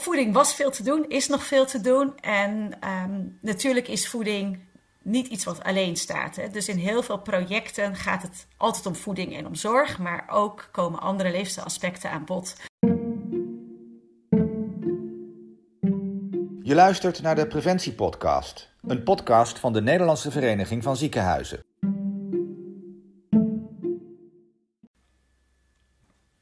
voeding was veel te doen, is nog veel te doen. En ehm, natuurlijk is voeding niet iets wat alleen staat. Hè. Dus in heel veel projecten gaat het altijd om voeding en om zorg, maar ook komen andere leefstijlaspecten aan bod. Je luistert naar de Preventiepodcast, een podcast van de Nederlandse Vereniging van Ziekenhuizen.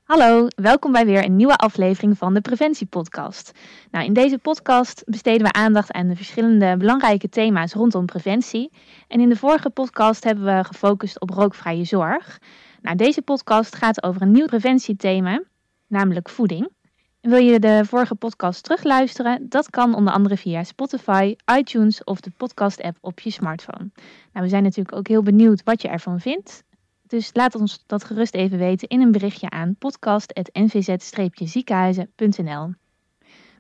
Hallo, welkom bij weer een nieuwe aflevering van de Preventiepodcast. Nou, in deze podcast besteden we aandacht aan de verschillende belangrijke thema's rondom preventie. En in de vorige podcast hebben we gefocust op rookvrije zorg. Nou, deze podcast gaat over een nieuw preventiethema, namelijk voeding. En wil je de vorige podcast terugluisteren? Dat kan onder andere via Spotify, iTunes of de podcast-app op je smartphone. Nou, we zijn natuurlijk ook heel benieuwd wat je ervan vindt. Dus laat ons dat gerust even weten in een berichtje aan podcast.nvz-ziekenhuizen.nl.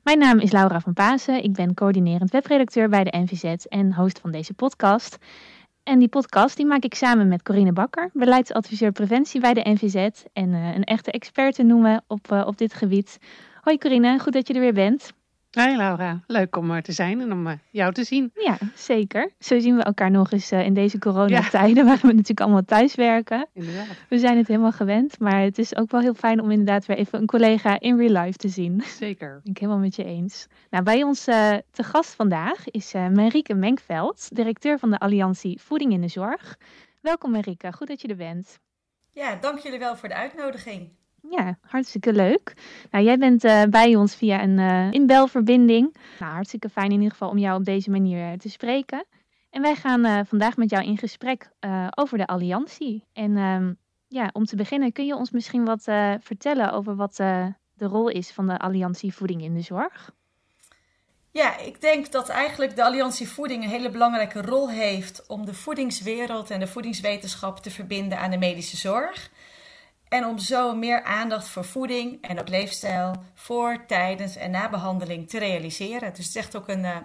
Mijn naam is Laura van Pasen. Ik ben coördinerend webredacteur bij de NVZ en host van deze podcast. En die podcast die maak ik samen met Corine Bakker, beleidsadviseur preventie bij de NVZ en uh, een echte expert te noemen op, uh, op dit gebied. Hoi Corine, goed dat je er weer bent. Hoi Laura, leuk om er te zijn en om uh, jou te zien. Ja, zeker. Zo zien we elkaar nog eens uh, in deze coronatijden, ja. waar we natuurlijk allemaal thuiswerken. Inderdaad. We zijn het helemaal gewend, maar het is ook wel heel fijn om inderdaad weer even een collega in real life te zien. Zeker. Ben ik helemaal met je eens. Nou, bij ons uh, te gast vandaag is Marieke Menkveld, directeur van de Alliantie Voeding in de Zorg. Welkom Marieke, goed dat je er bent. Ja, dank jullie wel voor de uitnodiging. Ja, hartstikke leuk. Nou, jij bent uh, bij ons via een uh, inbelverbinding. Nou, hartstikke fijn in ieder geval om jou op deze manier te spreken. En wij gaan vandaag met jou in gesprek over de Alliantie. En ehm, ja, om te beginnen, kun je ons misschien wat vertellen over wat de rol is van de Alliantie Voeding in de Zorg? Ja, ik denk dat eigenlijk de Alliantie Voeding een hele belangrijke rol heeft om de voedingswereld en de voedingswetenschap te verbinden aan de medische zorg. En om zo meer aandacht voor voeding en ook leefstijl voor, tijdens en na behandeling te realiseren. Dus het is echt ook een, een,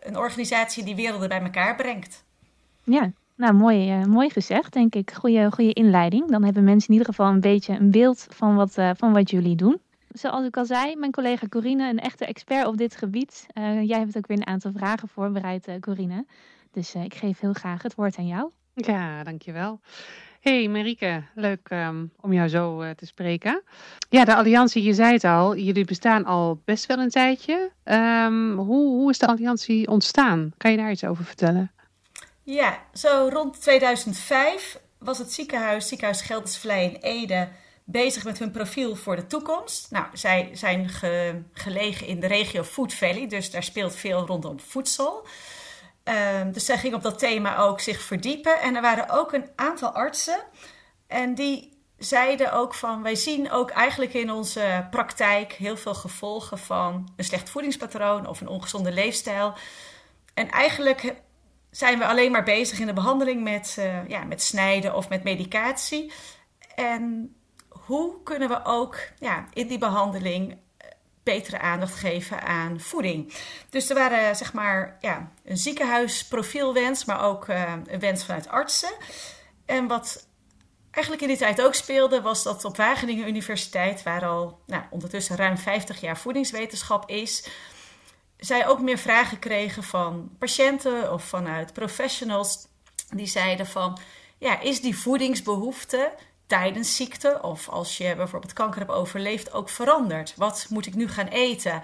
een organisatie die werelden bij elkaar brengt. Ja, nou mooi, uh, mooi gezegd, denk ik. Goeie, goede inleiding. Dan hebben mensen in ieder geval een beetje een beeld van wat, uh, van wat jullie doen. Zoals ik al zei, mijn collega Corine, een echte expert op dit gebied. Uh, jij hebt ook weer een aantal vragen voorbereid, Corine. Dus ik geef heel graag het woord aan jou. Ja, dankjewel. Hey Marieke, leuk um, om jou zo uh, te spreken. Ja, de Alliantie, je zei het al, jullie bestaan al best wel een tijdje. Um, hoe, hoe is de Alliantie ontstaan? Kan je daar iets over vertellen? Ja, zo rond 2005 was het ziekenhuis, ziekenhuis Geldersvlei in Ede, bezig met hun profiel voor de toekomst. Nou, zij zijn ge, gelegen in de regio Food Valley, dus daar speelt veel rondom voedsel. Um, dus zij ging op dat thema ook zich verdiepen. En er waren ook een aantal artsen. En die zeiden ook van, wij zien ook eigenlijk in onze praktijk heel veel gevolgen van een slecht voedingspatroon of een ongezonde leefstijl. En eigenlijk zijn we alleen maar bezig in de behandeling met, uh, ja, met snijden of met medicatie. En hoe kunnen we ook ja, in die behandeling betere aandacht geven aan voeding. Dus er waren zeg maar ja, een ziekenhuisprofielwens, maar ook uh, een wens vanuit artsen. En wat eigenlijk in die tijd ook speelde, was dat op Wageningen Universiteit, waar al nou, ondertussen ruim 50 jaar voedingswetenschap is, zij ook meer vragen kregen van patiënten of vanuit professionals. Die zeiden van, ja, is die voedingsbehoefte tijdens ziekte of als je bijvoorbeeld kanker hebt overleefd ook veranderd. Wat moet ik nu gaan eten?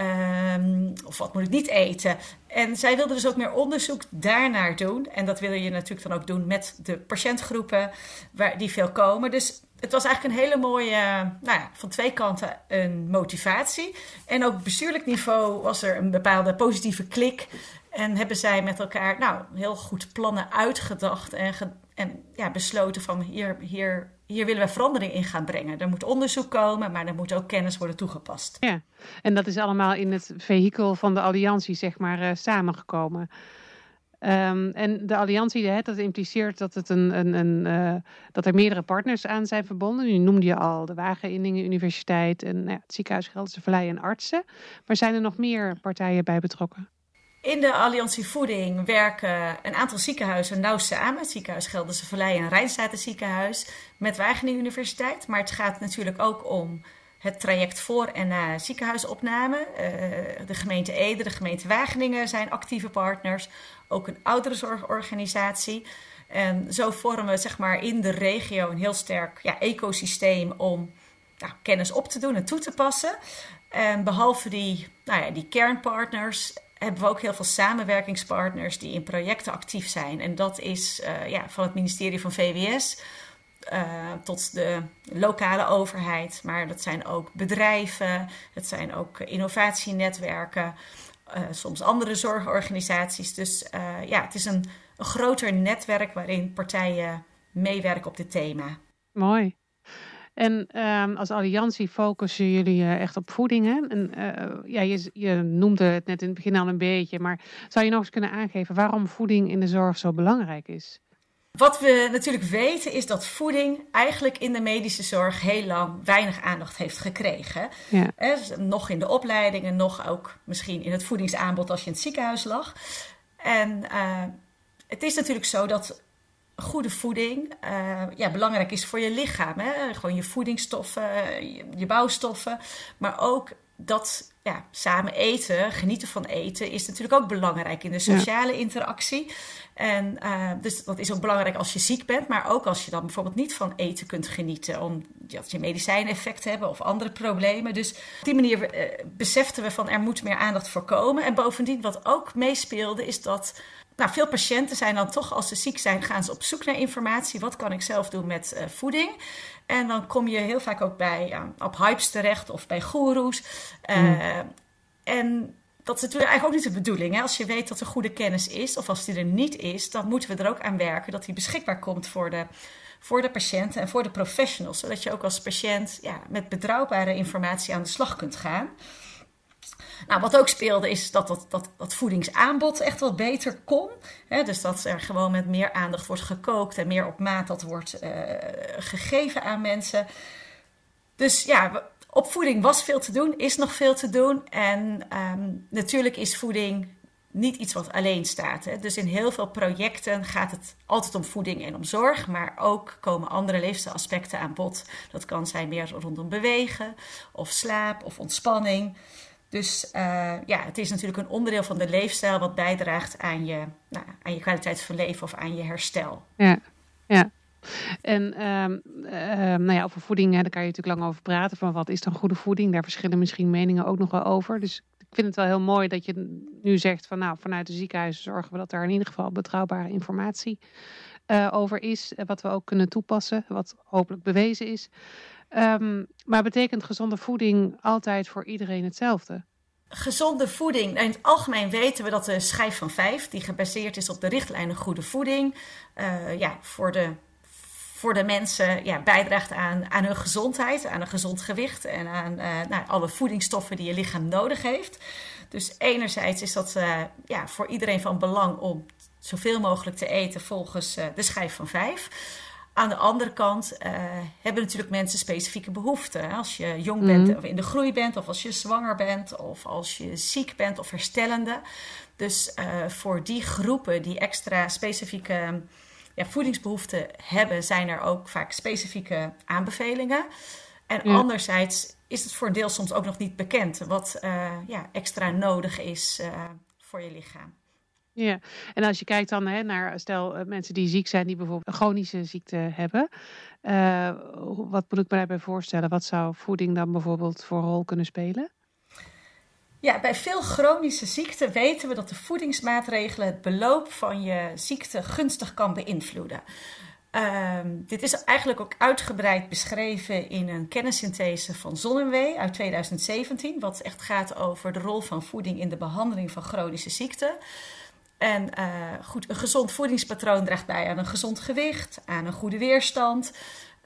Um, of wat moet ik niet eten? En zij wilden dus ook meer onderzoek daarnaar doen. En dat wil je natuurlijk dan ook doen met de patiëntgroepen waar die veel komen. Dus het was eigenlijk een hele mooie, nou ja, van twee kanten een motivatie. En ook bestuurlijk niveau was er een bepaalde positieve klik. En hebben zij met elkaar nou, heel goed plannen uitgedacht en, en ja, besloten van hier, hier, hier willen we verandering in gaan brengen. Er moet onderzoek komen, maar er moet ook kennis worden toegepast. Ja, en dat is allemaal in het vehikel van de alliantie zeg maar uh, samengekomen. Um, en de alliantie, dat impliceert dat, het een, een, een, uh, dat er meerdere partners aan zijn verbonden. Nu noemde je al de Wageningen Universiteit en nou ja, het ziekenhuis Gelderse Vallei en artsen. Maar zijn er nog meer partijen bij betrokken? In de Alliantie Voeding werken een aantal ziekenhuizen nauw samen. Het ziekenhuis Gelderse Vallei en Rijnstaten ziekenhuis met Wageningen Universiteit. Maar het gaat natuurlijk ook om het traject voor en na ziekenhuisopname. de gemeente Ede, de gemeente Wageningen zijn actieve partners. Ook een ouderenzorgorganisatie. En zo vormen we zeg maar, in de regio een heel sterk ja, ecosysteem om nou, kennis op te doen en toe te passen. En behalve die, nou ja, die kernpartners hebben we ook heel veel samenwerkingspartners die in projecten actief zijn. En dat is uh, ja, van het ministerie van VWS uh, tot de lokale overheid. Maar dat zijn ook bedrijven, het zijn ook innovatienetwerken, uh, soms andere zorgorganisaties. Dus ja, het is een, een groter netwerk waarin partijen meewerken op dit thema. Mooi. En um, als alliantie focussen jullie uh, echt op voeding. Hè? En, uh, ja, je, je, noemde het net in het begin al een beetje, maar zou je nog eens kunnen aangeven waarom voeding in de zorg zo belangrijk is? Wat we natuurlijk weten is dat voeding eigenlijk in de medische zorg heel lang weinig aandacht heeft gekregen. Ja. Dus nog in de opleidingen, nog ook misschien in het voedingsaanbod als je in het ziekenhuis lag. En uh, het is natuurlijk zo dat goede voeding uh, ja, belangrijk is voor je lichaam. Hè? Gewoon je voedingsstoffen, je, bouwstoffen. Maar ook dat ja, samen eten, genieten van eten, is natuurlijk ook belangrijk in de sociale interactie. En uh, dus dat is ook belangrijk als je ziek bent, maar ook als je dan bijvoorbeeld niet van eten kunt genieten, omdat je medicijneffecten hebben of andere problemen. Dus op die manier uh, beseften we van er moet meer aandacht voor komen. En bovendien, wat ook meespeelde, is dat nou, veel patiënten zijn dan toch, als ze ziek zijn, gaan ze op zoek naar informatie. Wat kan ik zelf doen met uh, voeding? En dan kom je heel vaak ook bij, op hypes terecht of bij goeroes. Uh, mm. En dat is natuurlijk eigenlijk ook niet de bedoeling. Hè? Als je weet dat er goede kennis is, of als die er niet is, dan moeten we er ook aan werken dat die beschikbaar komt voor de, voor de patiënten en voor de professionals. Zodat je ook als patiënt ja, met betrouwbare informatie aan de slag kunt gaan. Nou, wat ook speelde is dat dat, dat, voedingsaanbod echt wat beter kon. dus dat er gewoon met meer aandacht wordt gekookt en meer op maat dat wordt uh, gegeven aan mensen. Dus ja, op voeding was veel te doen, is nog veel te doen. En um, natuurlijk is voeding niet iets wat alleen staat. Hè. Dus in heel veel projecten gaat het altijd om voeding en om zorg, maar ook komen andere leefstijlaspecten aan bod. Dat kan zijn meer rondom bewegen of slaap of ontspanning. Dus uh, ja, het is natuurlijk een onderdeel van de leefstijl wat bijdraagt aan je, nou, aan je kwaliteit van leven of aan je herstel. Ja, ja. En um, uh, nou ja, over voeding, hè, daar kan je natuurlijk lang over praten. Van wat is dan goede voeding? Daar verschillen misschien meningen ook nog wel over. Dus ik vind het wel heel mooi dat je nu zegt van nou, vanuit de ziekenhuizen zorgen we dat daar in ieder geval betrouwbare informatie uh, over is. Wat we ook kunnen toepassen, wat hopelijk bewezen is. Um, maar betekent gezonde voeding altijd voor iedereen hetzelfde? Gezonde voeding. In het algemeen weten we dat de schijf van vijf, die gebaseerd is op de richtlijnen goede voeding, uh, ja, voor de voor de mensen ja, bijdraagt aan, aan hun gezondheid, aan een gezond gewicht en aan uh, nou, alle voedingsstoffen die je lichaam nodig heeft. Dus enerzijds is dat uh, ja, voor iedereen van belang om zoveel mogelijk te eten volgens de schijf van vijf. Aan de andere kant uh, hebben natuurlijk mensen specifieke behoeften. Als je jong bent mm. of in de groei bent, of als je zwanger bent, of als je ziek bent of herstellende. Dus uh, voor die groepen die extra specifieke ja, voedingsbehoeften hebben, zijn er ook vaak specifieke aanbevelingen. En ja. anderzijds is het voor een deel soms ook nog niet bekend wat uh, ja, extra nodig is voor je lichaam. Ja, en als je kijkt dan hè, naar, stel uh, mensen die ziek zijn, die bijvoorbeeld een chronische ziekte hebben. Uh, wat moet ik me daarbij voorstellen? Wat zou voeding dan bijvoorbeeld voor rol kunnen spelen? Ja, bij veel chronische ziekten weten we dat de voedingsmaatregelen het beloop van je ziekte gunstig kan beïnvloeden. Um, dit is eigenlijk ook uitgebreid beschreven in een kennissynthese van Zonnewee uit 2017, wat echt gaat over de rol van voeding in de behandeling van chronische ziekten. En uh, goed, een gezond voedingspatroon draagt bij aan een gezond gewicht, aan een goede weerstand.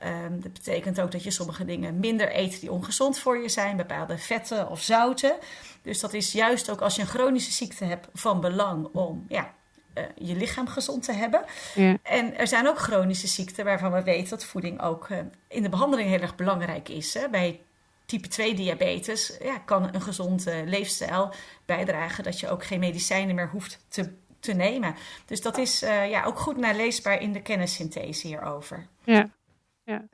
Um, dat betekent ook dat je sommige dingen minder eet die ongezond voor je zijn, bepaalde vetten of zouten. Dus dat is juist ook als je een chronische ziekte hebt van belang om ja, uh, je lichaam gezond te hebben. Ja. En er zijn ook chronische ziekten waarvan we weten dat voeding ook uh, in de behandeling heel erg belangrijk is. Hè? Bij type 2 diabetes ja, kan een gezonde leefstijl bijdragen dat je ook geen medicijnen meer hoeft te te nemen. Dus dat is uh, ja, ook goed naleesbaar in de kennissynthese hierover. Ja, ja.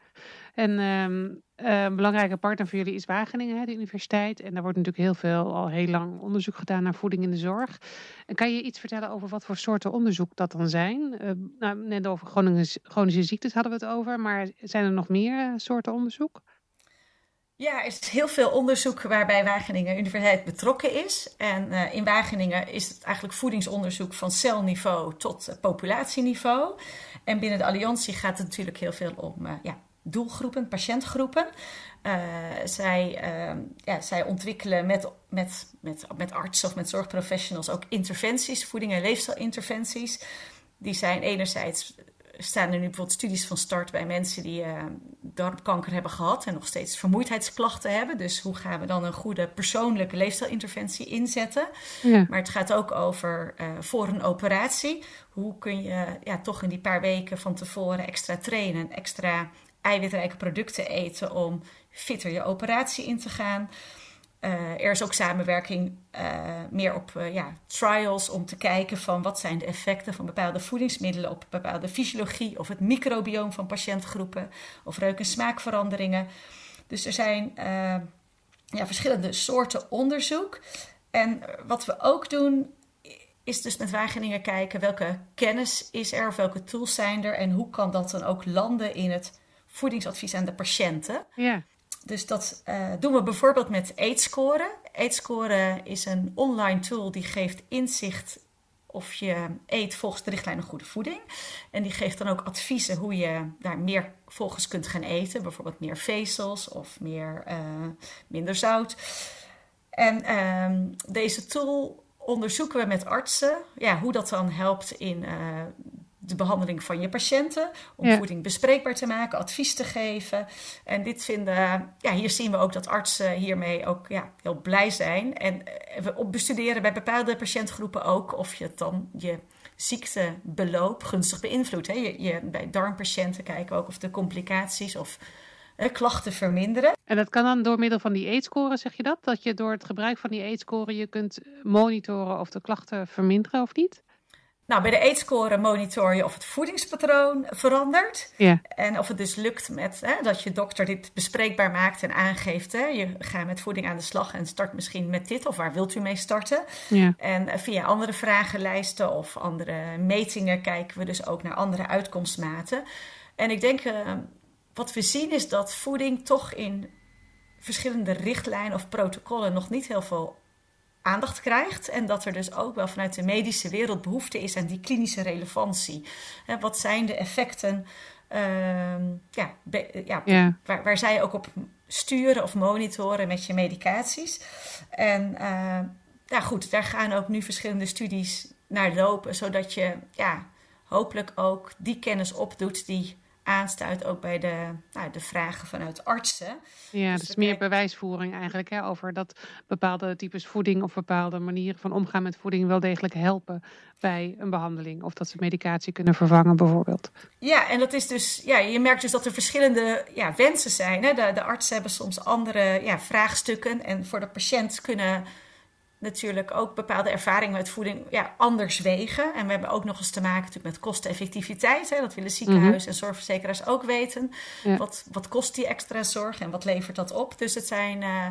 En um, Uh, een belangrijke partner voor jullie is Wageningen, hè, de universiteit. En daar wordt natuurlijk heel veel, al heel lang onderzoek gedaan naar voeding in de zorg. En kan je iets vertellen over wat voor soorten onderzoek dat dan zijn? Uh, nou, net over chronische, chronische ziektes hadden we het over, maar zijn er nog meer soorten onderzoek? Ja, er is heel veel onderzoek waarbij Wageningen Universiteit betrokken is. En uh, in Wageningen is het eigenlijk voedingsonderzoek van celniveau tot uh, populatieniveau. En binnen de Alliantie gaat het natuurlijk heel veel om uh, ja, doelgroepen, patiëntgroepen. zij, ehm, ja, zij ontwikkelen met, met, met, met artsen of met zorgprofessionals ook interventies, voeding- en leefstijlinterventies. Die zijn enerzijds staan er nu bijvoorbeeld studies van start bij mensen die uh, darmkanker hebben gehad en nog steeds vermoeidheidsklachten hebben. Dus hoe gaan we dan een goede persoonlijke leefstijlinterventie inzetten? Ja. Maar het gaat ook over uh, voor een operatie. Hoe kun je ja, toch in die paar weken van tevoren extra trainen, extra eiwitrijke producten eten om fitter je operatie in te gaan? Uh, er is ook samenwerking uh, meer op uh, ja, trials om te kijken van wat zijn de effecten van bepaalde voedingsmiddelen op bepaalde fysiologie of het microbioom van patiëntgroepen of reuk- en smaakveranderingen. Dus er zijn ja, verschillende soorten onderzoek. En wat we ook doen is dus met Wageningen kijken welke kennis is er of welke tools zijn er en hoe kan dat dan ook landen in het voedingsadvies aan de patiënten. Ja. Dus dat uh, doen we bijvoorbeeld met Eetscoren. Eetscoren is een online tool die geeft inzicht of je eet volgens de richtlijnen goede voeding. En die geeft dan ook adviezen hoe je daar meer volgens kunt gaan eten. Bijvoorbeeld meer vezels of meer, uh, minder zout. En uh, deze tool onderzoeken we met artsen ja, hoe dat dan helpt in uh, de behandeling van je patiënten. Om ja. voeding bespreekbaar te maken, advies te geven. En dit vinden, ja, hier zien we ook dat artsen hiermee ook ja, heel blij zijn. En we bestuderen bij bepaalde patiëntgroepen ook of je het dan je ziektebeloop gunstig beïnvloedt. Hè. Je, je, bij darmpatiënten kijken we ook of de complicaties of hè, klachten verminderen. En dat kan dan door middel van die eetscore, zeg je dat? Dat je door het gebruik van die eetscore je kunt monitoren of de klachten verminderen of niet? Nou, bij de eetscore monitor je of het voedingspatroon verandert. Ja. En of het dus lukt met hè, dat je dokter dit bespreekbaar maakt en aangeeft. Hè, je gaat met voeding aan de slag en start misschien met dit of waar wilt u mee starten. Ja. En via andere vragenlijsten of andere metingen kijken we dus ook naar andere uitkomstmaten. En ik denk, uh, wat we zien is dat voeding toch in verschillende richtlijnen of protocollen nog niet heel veel aandacht krijgt. En dat er dus ook wel vanuit de medische wereld behoefte is aan die klinische relevantie. Hè, wat zijn de effecten uh, ja, be, ja, ja. Waar, waar zij ook op sturen of monitoren met je medicaties. En uh, ja, goed, daar gaan ook nu verschillende studies naar lopen, zodat je ja, hopelijk ook die kennis opdoet die aanstuit ook bij de, nou, de vragen vanuit artsen. Ja, dus, dus meer bewijsvoering eigenlijk hè, over dat bepaalde types voeding of bepaalde manieren van omgaan met voeding wel degelijk helpen bij een behandeling. Of dat ze medicatie kunnen vervangen bijvoorbeeld. Ja, en dat is dus, ja, je merkt dus dat er verschillende ja, wensen zijn. Hè. De, de artsen hebben soms andere ja, vraagstukken en voor de patiënt kunnen natuurlijk ook bepaalde ervaringen met voeding ja, anders wegen. En we hebben ook nog eens te maken natuurlijk met kosteneffectiviteit. Hè. Dat willen ziekenhuizen mm-hmm. en zorgverzekeraars ook weten. Ja. Wat, wat kost die extra zorg en wat levert dat op? Dus het zijn uh,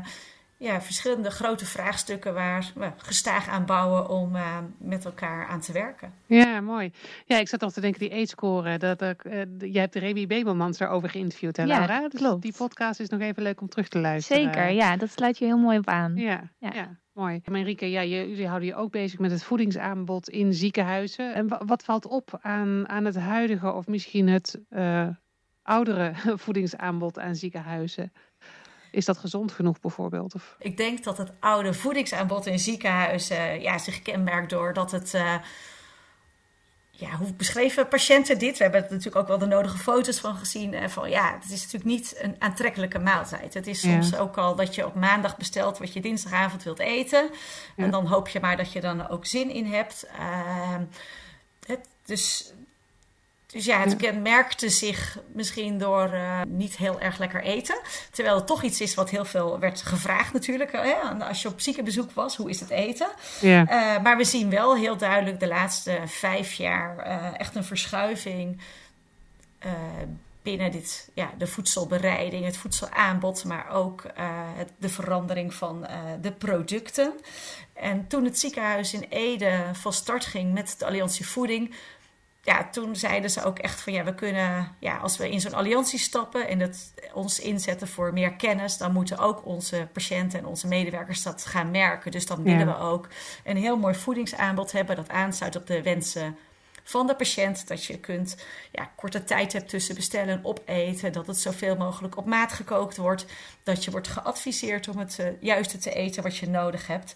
ja, verschillende grote vraagstukken waar we gestaag aan bouwen om uh, met elkaar aan te werken. Ja, mooi. Ja, ik zat nog te denken, die eetscore, dat, uh, je hebt Remy Bebelmans daarover geïnterviewd, hè, Laura? Ja, klopt. Dus die podcast is nog even leuk om terug te luisteren. Zeker, ja, dat sluit je heel mooi op aan. Ja, ja. ja. Mooi. Marieke, ja, jullie houden je ook bezig met het voedingsaanbod in ziekenhuizen. En wat valt op aan, aan het huidige of misschien het uh, oudere voedingsaanbod aan ziekenhuizen? Is dat gezond genoeg bijvoorbeeld? Of? Ik denk dat het oude voedingsaanbod in ziekenhuizen ja, zich kenmerkt door dat het... Uh, ja, hoe beschreven patiënten dit? We hebben er natuurlijk ook wel de nodige foto's van gezien. En van ja, het is natuurlijk niet een aantrekkelijke maaltijd. Het is soms ja. ook al dat je op maandag bestelt wat je dinsdagavond wilt eten. Ja. En dan hoop je maar dat je dan ook zin in hebt. Uh, het, dus dus ja, het ja. merkte zich misschien door uh, niet heel erg lekker eten. Terwijl het toch iets is wat heel veel werd gevraagd natuurlijk. Als je op ziekenbezoek was, hoe is het eten? Ja. Uh, maar we zien wel heel duidelijk de laatste vijf jaar uh, echt een verschuiving binnen dit, ja, de voedselbereiding, het voedselaanbod, maar ook uh, het, de verandering van uh, de producten. En toen het ziekenhuis in Ede van start ging met de Alliantie Voeding, ja, toen zeiden ze ook echt van ja, we kunnen, ja, als we in zo'n alliantie stappen en dat ons inzetten voor meer kennis, dan moeten ook onze patiënten en onze medewerkers dat gaan merken. Dus dan willen we ook een heel mooi voedingsaanbod hebben dat aansluit op de wensen van de patiënt. Dat je kunt ja, korte tijd hebt tussen bestellen en opeten. Dat het zoveel mogelijk op maat gekookt wordt. Dat je wordt geadviseerd om het uh, juiste te eten wat je nodig hebt.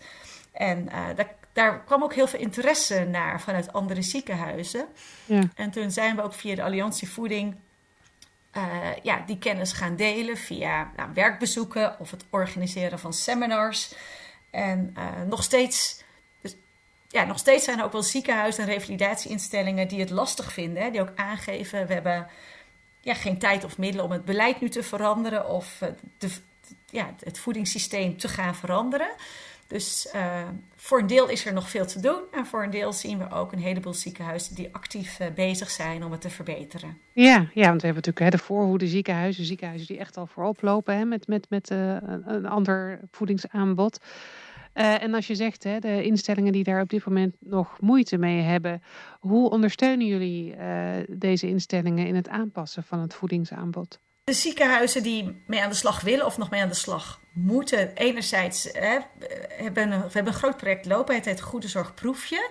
En uh, daar, daar, kwam ook heel veel interesse naar vanuit andere ziekenhuizen. Ja. En toen zijn we ook via de Alliantie Voeding uh, ja, die kennis gaan delen via nou, werkbezoeken of het organiseren van seminars. En nog steeds ja, nog steeds zijn er ook wel ziekenhuizen en revalidatieinstellingen die het lastig vinden. Hè, die ook aangeven, we hebben ja, geen tijd of middelen om het beleid nu te veranderen of eh, de, ja, het voedingssysteem te gaan veranderen. Dus uh, voor een deel is er nog veel te doen. En voor een deel zien we ook een heleboel ziekenhuizen die actief uh, bezig zijn om het te verbeteren. Ja, ja want we hebben natuurlijk hè, de voorhoede ziekenhuizen, ziekenhuizen die echt al voorop lopen hè, met, met, met uh, een, ander voedingsaanbod. En als je zegt, hè, de instellingen die daar op dit moment nog moeite mee hebben, hoe ondersteunen jullie deze instellingen in het aanpassen van het voedingsaanbod? De ziekenhuizen die mee aan de slag willen of nog mee aan de slag moeten, enerzijds hè, hebben, we hebben een groot project lopen, het heet Goede Zorg Proefje.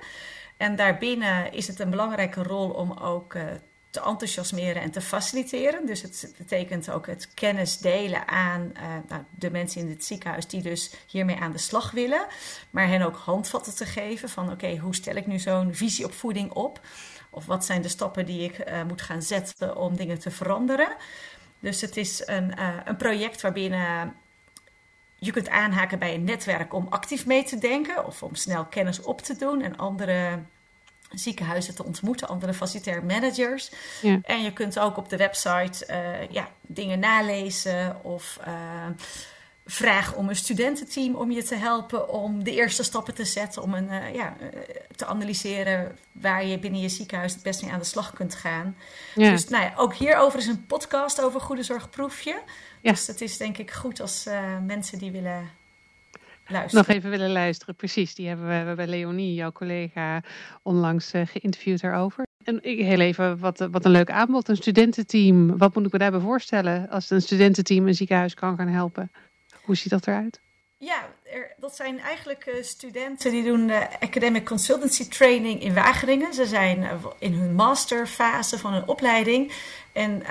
En daarbinnen is het een belangrijke rol om ook uh, te enthousiasmeren en te faciliteren. Dus het betekent ook het kennis delen aan uh, nou, de mensen in het ziekenhuis die dus hiermee aan de slag willen. Maar hen ook handvatten te geven van oké, hoe stel ik nu zo'n visie op voeding op? Of wat zijn de stappen die ik uh, moet gaan zetten om dingen te veranderen? Dus het is een, uh, een project waarbinnen je kunt aanhaken bij een netwerk om actief mee te denken of om snel kennis op te doen en andere ziekenhuizen te ontmoeten, andere facilitair managers. Ja. En je kunt ook op de website uh, ja, dingen nalezen of uh, vragen om een studententeam om je te helpen om de eerste stappen te zetten, om een, uh, ja, te analyseren waar je binnen je ziekenhuis het best mee aan de slag kunt gaan. Ja. Dus nou ja, ook hierover is een podcast over goede zorgproefje. Ja. Dus het is denk ik goed als mensen die willen luisteren. Nog even willen luisteren, precies. Die hebben we, bij Leonie, jouw collega, onlangs geïnterviewd daarover. En heel even, wat, wat een leuk aanbod. Een studententeam. Wat moet ik me daarbij voorstellen als een studententeam een ziekenhuis kan gaan helpen? Hoe ziet dat eruit? Ja, er, dat zijn eigenlijk uh, studenten die doen uh, academic consultancy training in Wageningen. Ze zijn uh, in hun masterfase van hun opleiding. En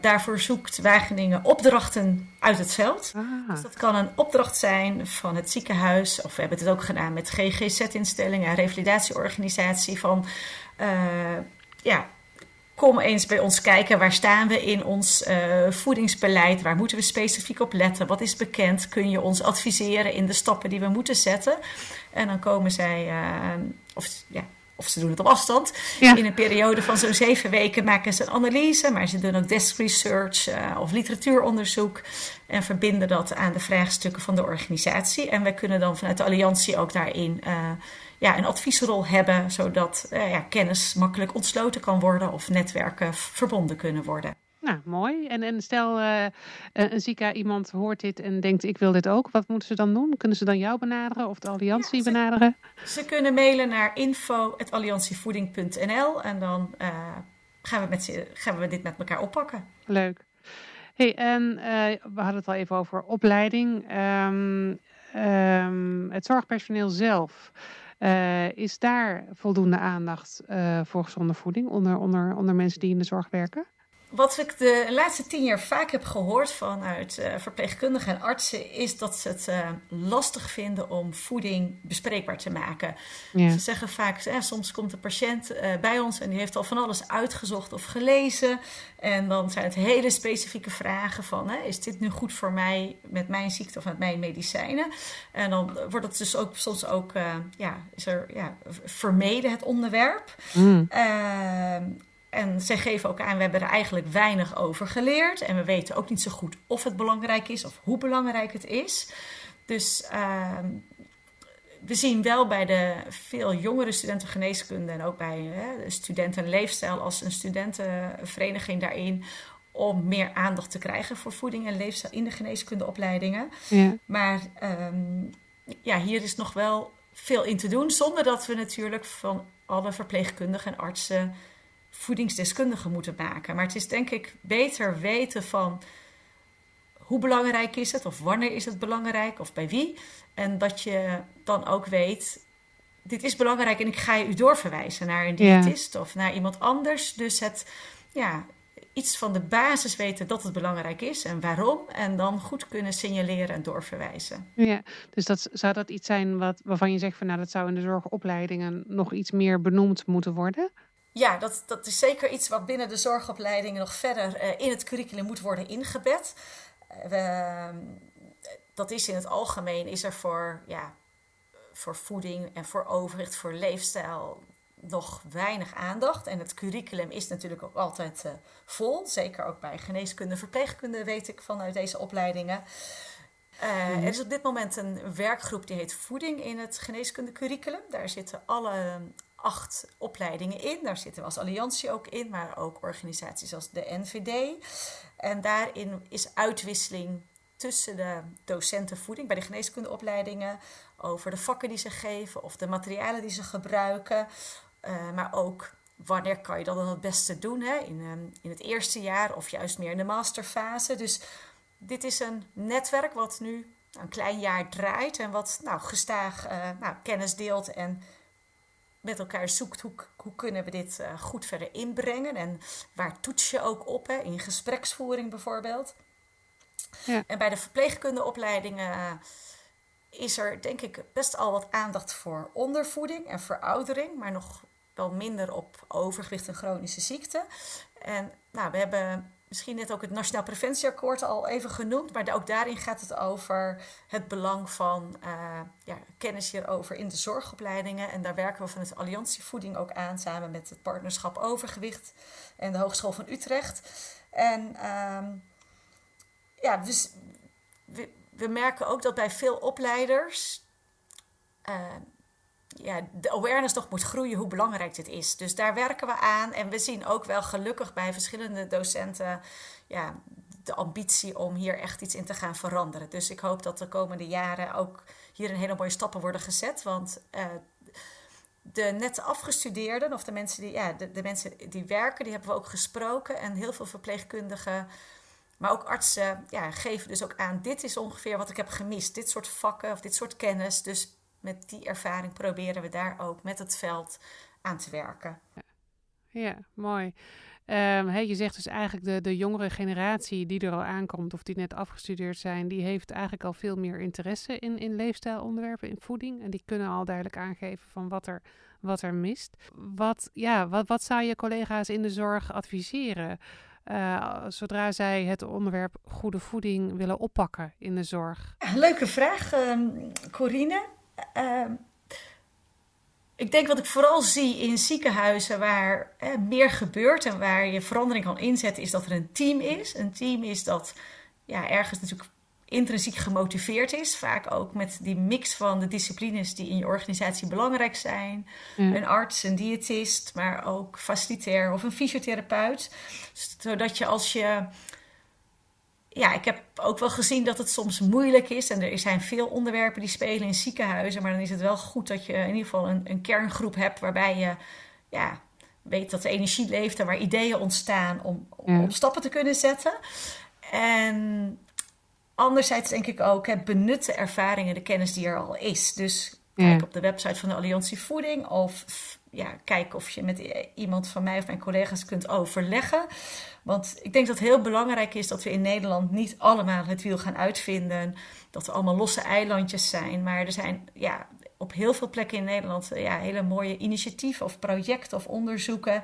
daarvoor zoekt Wageningen opdrachten uit het veld. Ah. Dus dat kan een opdracht zijn van het ziekenhuis. Of we hebben het ook gedaan met GGZ-instellingen, een revalidatieorganisatie. Van ja, kom eens bij ons kijken. Waar staan we in ons uh, voedingsbeleid? Waar moeten we specifiek op letten? Wat is bekend? Kun je ons adviseren in de stappen die we moeten zetten? En dan komen zij, uh, of, ja, of ze doen het op afstand. Ja. In een periode van zo'n zeven weken maken ze een analyse, maar ze doen ook desk research uh, of literatuuronderzoek en verbinden dat aan de vraagstukken van de organisatie. En wij kunnen dan vanuit de Alliantie ook daarin ja, een adviesrol hebben, zodat uh, ja, kennis makkelijk ontsloten kan worden of netwerken verbonden kunnen worden. Nou, mooi. En, en stel uh, een ziekenhuis iemand hoort dit en denkt ik wil dit ook. Wat moeten ze dan doen? Kunnen ze dan jou benaderen of de alliantie ja, ze, benaderen? Ze kunnen mailen naar info.alliantievoeding.nl en dan gaan, we met, gaan we dit met elkaar oppakken. Leuk. Hey, en uh, we hadden het al even over opleiding. Um, um, het zorgpersoneel zelf. Uh, is daar voldoende aandacht uh, voor gezonde voeding onder, onder, onder mensen die in de zorg werken? Wat ik de laatste tien jaar vaak heb gehoord vanuit uh, verpleegkundigen en artsen, is dat ze het uh, lastig vinden om voeding bespreekbaar te maken. Ja. Ze zeggen vaak, eh, soms komt de patiënt uh, bij ons en die heeft al van alles uitgezocht of gelezen. En dan zijn het hele specifieke vragen van, hè, is dit nu goed voor mij met mijn ziekte of met mijn medicijnen? En dan wordt het dus ook soms ook, ja, is er ja, vermeden het onderwerp. Mm. Ehm, en zij geven ook aan, we hebben er eigenlijk weinig over geleerd. En we weten ook niet zo goed of het belangrijk is of hoe belangrijk het is. Dus uh, we zien wel bij de veel jongere studenten geneeskunde en ook bij hè, studenten leefstijl als een studentenvereniging daarin om meer aandacht te krijgen voor voeding en leefstijl in de geneeskundeopleidingen. Ja. Maar ehm, ja, hier is nog wel veel in te doen, zonder dat we natuurlijk van alle verpleegkundigen en artsen voedingsdeskundigen moeten maken. Maar het is denk ik beter weten van hoe belangrijk is het, of wanneer is het belangrijk, of bij wie. En dat je dan ook weet, dit is belangrijk en ik ga je u doorverwijzen naar een Ja. diëtist of naar iemand anders. Dus het, ja, iets van de basis weten dat het belangrijk is en waarom. En dan goed kunnen signaleren en doorverwijzen. Ja, dus dat, zou dat iets zijn wat, waarvan je zegt van nou dat zou in de zorgopleidingen nog iets meer benoemd moeten worden? Ja, dat, dat is zeker iets wat binnen de zorgopleidingen nog verder eh, in het curriculum moet worden ingebed. Eh, we, dat is in het algemeen, is er voor, ja, voor voeding en voor overwicht, voor leefstijl nog weinig aandacht. En het curriculum is natuurlijk ook altijd eh, vol. Zeker ook bij geneeskunde, verpleegkunde weet ik vanuit deze opleidingen. Eh, Er is op dit moment een werkgroep die heet Voeding in het geneeskundecurriculum. Daar zitten alle acht opleidingen in. Daar zitten we als Alliantie ook in, maar ook organisaties als de NVD. En daarin is uitwisseling tussen de docenten voeding bij de geneeskundeopleidingen over de vakken die ze geven of de materialen die ze gebruiken. Eh, maar ook wanneer kan je dat dan het beste doen? Hè? In, ehm, in het eerste jaar of juist meer in de masterfase. Dus dit is een netwerk wat nu een klein jaar draait en wat nou, gestaag eh, nou, kennis deelt en met elkaar zoekt hoe, hoe kunnen we dit eh, goed verder inbrengen en waar toets je ook op, hè? in gespreksvoering bijvoorbeeld. Ja. En bij de verpleegkundeopleidingen eh, is er denk ik best al wat aandacht voor ondervoeding en veroudering, maar nog wel minder op overgewicht en chronische ziekten. En nou, we hebben misschien net ook het Nationaal Preventieakkoord al even genoemd, maar ook daarin gaat het over het belang van eh, ja, kennis hierover in de zorgopleidingen. En daar werken we van het Alliantie Voeding ook aan, samen met het Partnerschap Overgewicht en de Hogeschool van Utrecht. En ehm, ja, dus we, we merken ook dat bij veel opleiders eh, ja, de awareness nog moet groeien hoe belangrijk dit is. Dus daar werken we aan. En we zien ook wel gelukkig bij verschillende docenten ja, de ambitie om hier echt iets in te gaan veranderen. Dus ik hoop dat de komende jaren ook hier een hele mooie stappen worden gezet. Want uh, de net afgestudeerden, of de mensen die, ja, de mensen die werken, die hebben we ook gesproken. En heel veel verpleegkundigen, maar ook artsen, ja, geven dus ook aan: dit is ongeveer wat ik heb gemist. Dit soort vakken of dit soort kennis. Dus met die ervaring proberen we daar ook met het veld aan te werken. Ja, mooi. Um, hey, je zegt dus eigenlijk de, de jongere generatie die er al aankomt of die net afgestudeerd zijn, die heeft eigenlijk al veel meer interesse in, in leefstijlonderwerpen, in voeding. En die kunnen al duidelijk aangeven van wat er, wat er mist. Wat, ja, wat, wat zou je collega's in de zorg adviseren? Uh, zodra zij het onderwerp goede voeding willen oppakken in de zorg? Leuke vraag, um, Corine. Uh, ik denk wat ik vooral zie in ziekenhuizen waar hè, meer gebeurt en waar je verandering kan inzetten, is dat er een team is. Een team is dat ja, ergens natuurlijk intrinsiek gemotiveerd is. Vaak ook met die mix van de disciplines die in je organisatie belangrijk zijn. Mm. Een arts, een diëtist, maar ook facilitair of een fysiotherapeut. Zodat je als je ja, ik heb ook wel gezien dat het soms moeilijk is. En er zijn veel onderwerpen die spelen in ziekenhuizen. Maar dan is het wel goed dat je in ieder geval een, een kerngroep hebt waarbij je ja, weet dat de energie leeft en waar ideeën ontstaan om, om, om stappen te kunnen zetten. En anderzijds denk ik ook het benutten ervaringen, de kennis die er al is. Dus kijk ja. op de website van de Alliantie Voeding of ja, kijk of je met iemand van mij of mijn collega's kunt overleggen. Want ik denk dat het heel belangrijk is dat we in Nederland niet allemaal het wiel gaan uitvinden. Dat er allemaal losse eilandjes zijn. Maar er zijn ja, op heel veel plekken in Nederland ja, hele mooie initiatieven of projecten of onderzoeken.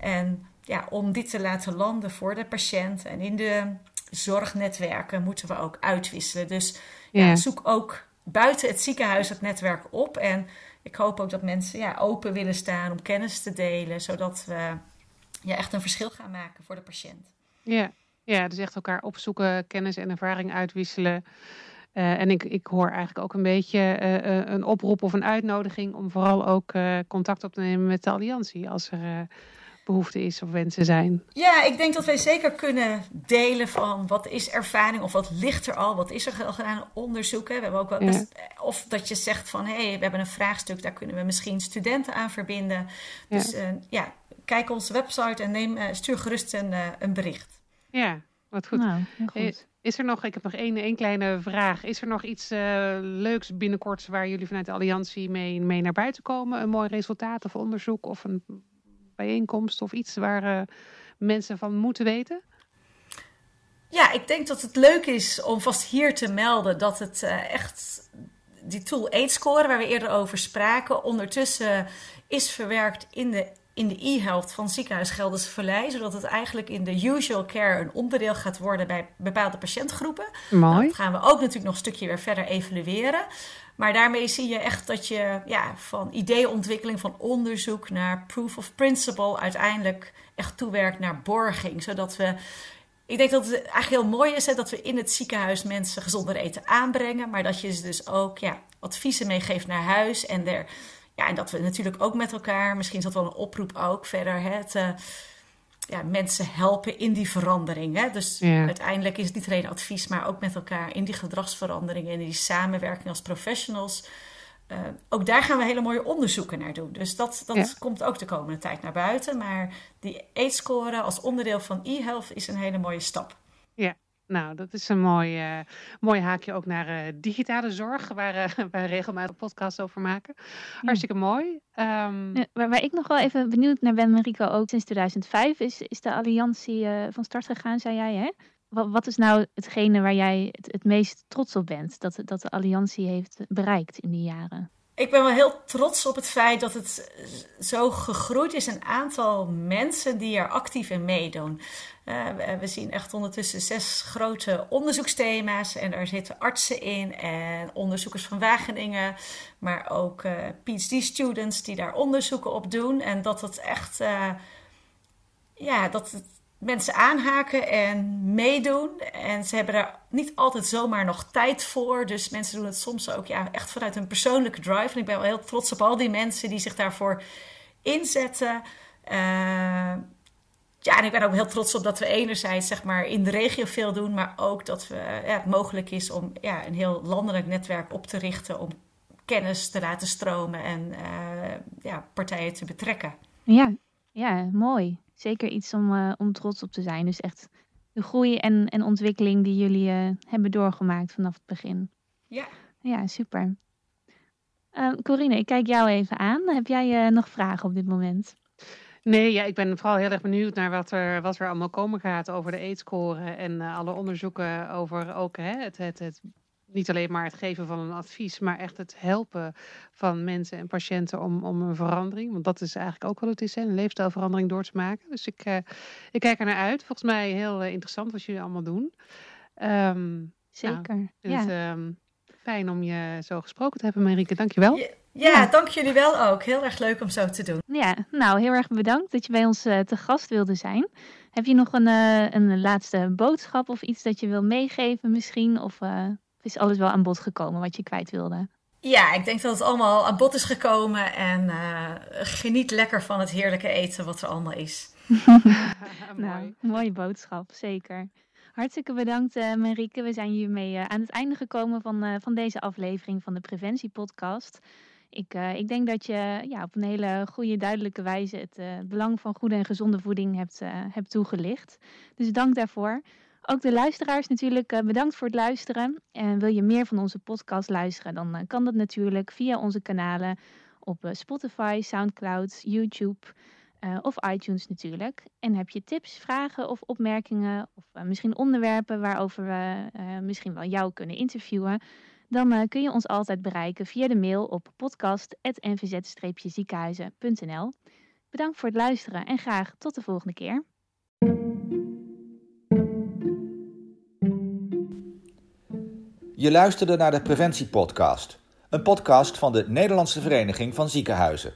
En ja, om dit te laten landen voor de patiënt en in de zorgnetwerken moeten we ook uitwisselen. Dus ja. Ja, zoek ook buiten het ziekenhuis het netwerk op. En ik hoop ook dat mensen ja, open willen staan om kennis te delen, zodat we ja, echt een verschil gaan maken voor de patiënt. Ja, ja dus echt elkaar opzoeken, kennis en ervaring uitwisselen. Uh, en ik, ik hoor eigenlijk ook een beetje uh, een oproep of een uitnodiging om vooral ook contact op te nemen met de Alliantie als er behoefte is of wensen zijn. Ja, ik denk dat wij zeker kunnen delen van wat is ervaring of wat ligt er al, wat is er al gedaan onderzoek. We hebben ook wel Ja. best- of dat je zegt van hé, hey, we hebben een vraagstuk, daar kunnen we misschien studenten aan verbinden. Dus ja, ja kijk onze website en neem, eh, stuur gerust een, eh, een bericht. Ja, wat goed. Nou, Eh, goed. Is er nog, ik heb nog één, één kleine vraag. Is er nog iets eh, leuks binnenkort waar jullie vanuit de Alliantie mee, mee naar buiten komen? Een mooi resultaat of onderzoek of een bijeenkomst of iets waar eh, mensen van moeten weten? Ja, ik denk dat het leuk is om vast hier te melden dat het eh, echt die tool AIDS-score, waar we eerder over spraken, ondertussen is verwerkt in de, in de e-health van ziekenhuis Gelderse Vallei, zodat het eigenlijk in de usual care een onderdeel gaat worden bij bepaalde patiëntgroepen. Nou, Mooi. dat gaan we ook natuurlijk nog een stukje weer verder evalueren. Maar daarmee zie je echt dat je ja, van ideeontwikkeling, van onderzoek naar proof of principle uiteindelijk echt toewerkt naar borging. Zodat we. Ik denk dat het eigenlijk heel mooi is hè, dat we in het ziekenhuis mensen gezonder eten aanbrengen. Maar dat je ze dus ook ja, adviezen meegeeft naar huis. En, er, ja, en dat we natuurlijk ook met elkaar, misschien is dat wel een oproep ook verder. Hè, het, ja, mensen helpen in die verandering. Hè? Dus Ja. uiteindelijk is het niet alleen advies, maar ook met elkaar in die gedragsverandering en in die samenwerking als professionals. Eh, ook daar gaan we hele mooie onderzoeken naar doen. Dus dat, dat Ja. komt ook de komende tijd naar buiten. Maar die AIDS-score als onderdeel van e-health is een hele mooie stap. Nou, dat is een mooi, eh, mooi haakje ook naar eh, digitale zorg, waar eh, wij regelmatig podcasts over maken. Hartstikke mooi. Ehm, Ja, waar, waar ik nog wel even benieuwd naar ben, Marico, ook sinds 2005 is, is de alliantie van start gegaan, zei jij, hè? Wat, wat is nou hetgene waar jij het, het meest trots op bent dat, dat de alliantie heeft bereikt in die jaren? Ik ben wel heel trots op het feit dat het zo gegroeid is. Een aantal mensen die er actief in meedoen. Uh, we, zien echt ondertussen zes grote onderzoeksthema's. En daar zitten artsen in en onderzoekers van Wageningen. Maar ook uh, PhD-students die daar onderzoeken op doen. En dat het echt... Uh, ja, dat mensen aanhaken en meedoen. En ze hebben daar niet altijd zomaar nog tijd voor. Dus mensen doen het soms ook ja, echt vanuit een persoonlijke drive. En ik ben wel heel trots op al die mensen die zich daarvoor inzetten. Uh, ja, en ik ben ook heel trots op dat we enerzijds zeg maar, in de regio veel doen. Maar ook dat we, ja, het mogelijk is om ja, een heel landelijk netwerk op te richten. Om kennis te laten stromen en uh, ja, partijen te betrekken. Ja, ja mooi zeker iets om, uh, om trots op te zijn. Dus echt de groei en, en ontwikkeling die jullie uh, hebben doorgemaakt vanaf het begin. Ja. Ja, super. Uh, Corine, ik kijk jou even aan. Heb jij uh, nog vragen op dit moment? Nee, ja, ik ben vooral heel erg benieuwd naar wat er, wat er allemaal komen gaat over de aidscore en uh, alle onderzoeken over ook hè, het, het, het niet alleen maar het geven van een advies, maar echt het helpen van mensen en patiënten om, om een verandering. Want dat is eigenlijk ook wat het is, hè, een leefstijlverandering door te maken. Dus ik, uh, ik kijk er naar uit. Volgens mij heel uh, interessant wat jullie allemaal doen. Um, Zeker. Nou, ja. het, um, fijn om je zo gesproken te hebben, Marieke. Dankjewel. Ja, ja, ja, dank jullie wel ook. Heel erg leuk om zo te doen. Ja, nou heel erg bedankt dat je bij ons uh, te gast wilde zijn. Heb je nog een, uh, een laatste boodschap of iets dat je wil meegeven misschien? Of uh, is alles wel aan bod gekomen wat je kwijt wilde? Ja, ik denk dat het allemaal aan bod is gekomen. En uh, geniet lekker van het heerlijke eten wat er allemaal is. nou, mooie boodschap, zeker. Hartstikke bedankt, uh, Marieke. We zijn hiermee uh, aan het einde gekomen van, uh, van deze aflevering van de Preventiepodcast. Ik, ik denk dat je ja, op een hele goede, duidelijke wijze het belang van goede en gezonde voeding hebt, hebt toegelicht. Dus dank daarvoor. Ook de luisteraars natuurlijk bedankt voor het luisteren. En wil je meer van onze podcast luisteren, dan kan dat natuurlijk via onze kanalen op Spotify, Soundcloud, YouTube of iTunes natuurlijk. En heb je tips, vragen of opmerkingen of misschien onderwerpen waarover we misschien wel jou kunnen interviewen, dan kun je ons altijd bereiken via de mail op podcast.nvz-ziekenhuizen.nl. Bedankt voor het luisteren en graag tot de volgende keer. Je luisterde naar de Preventiepodcast, een podcast van de Nederlandse Vereniging van Ziekenhuizen.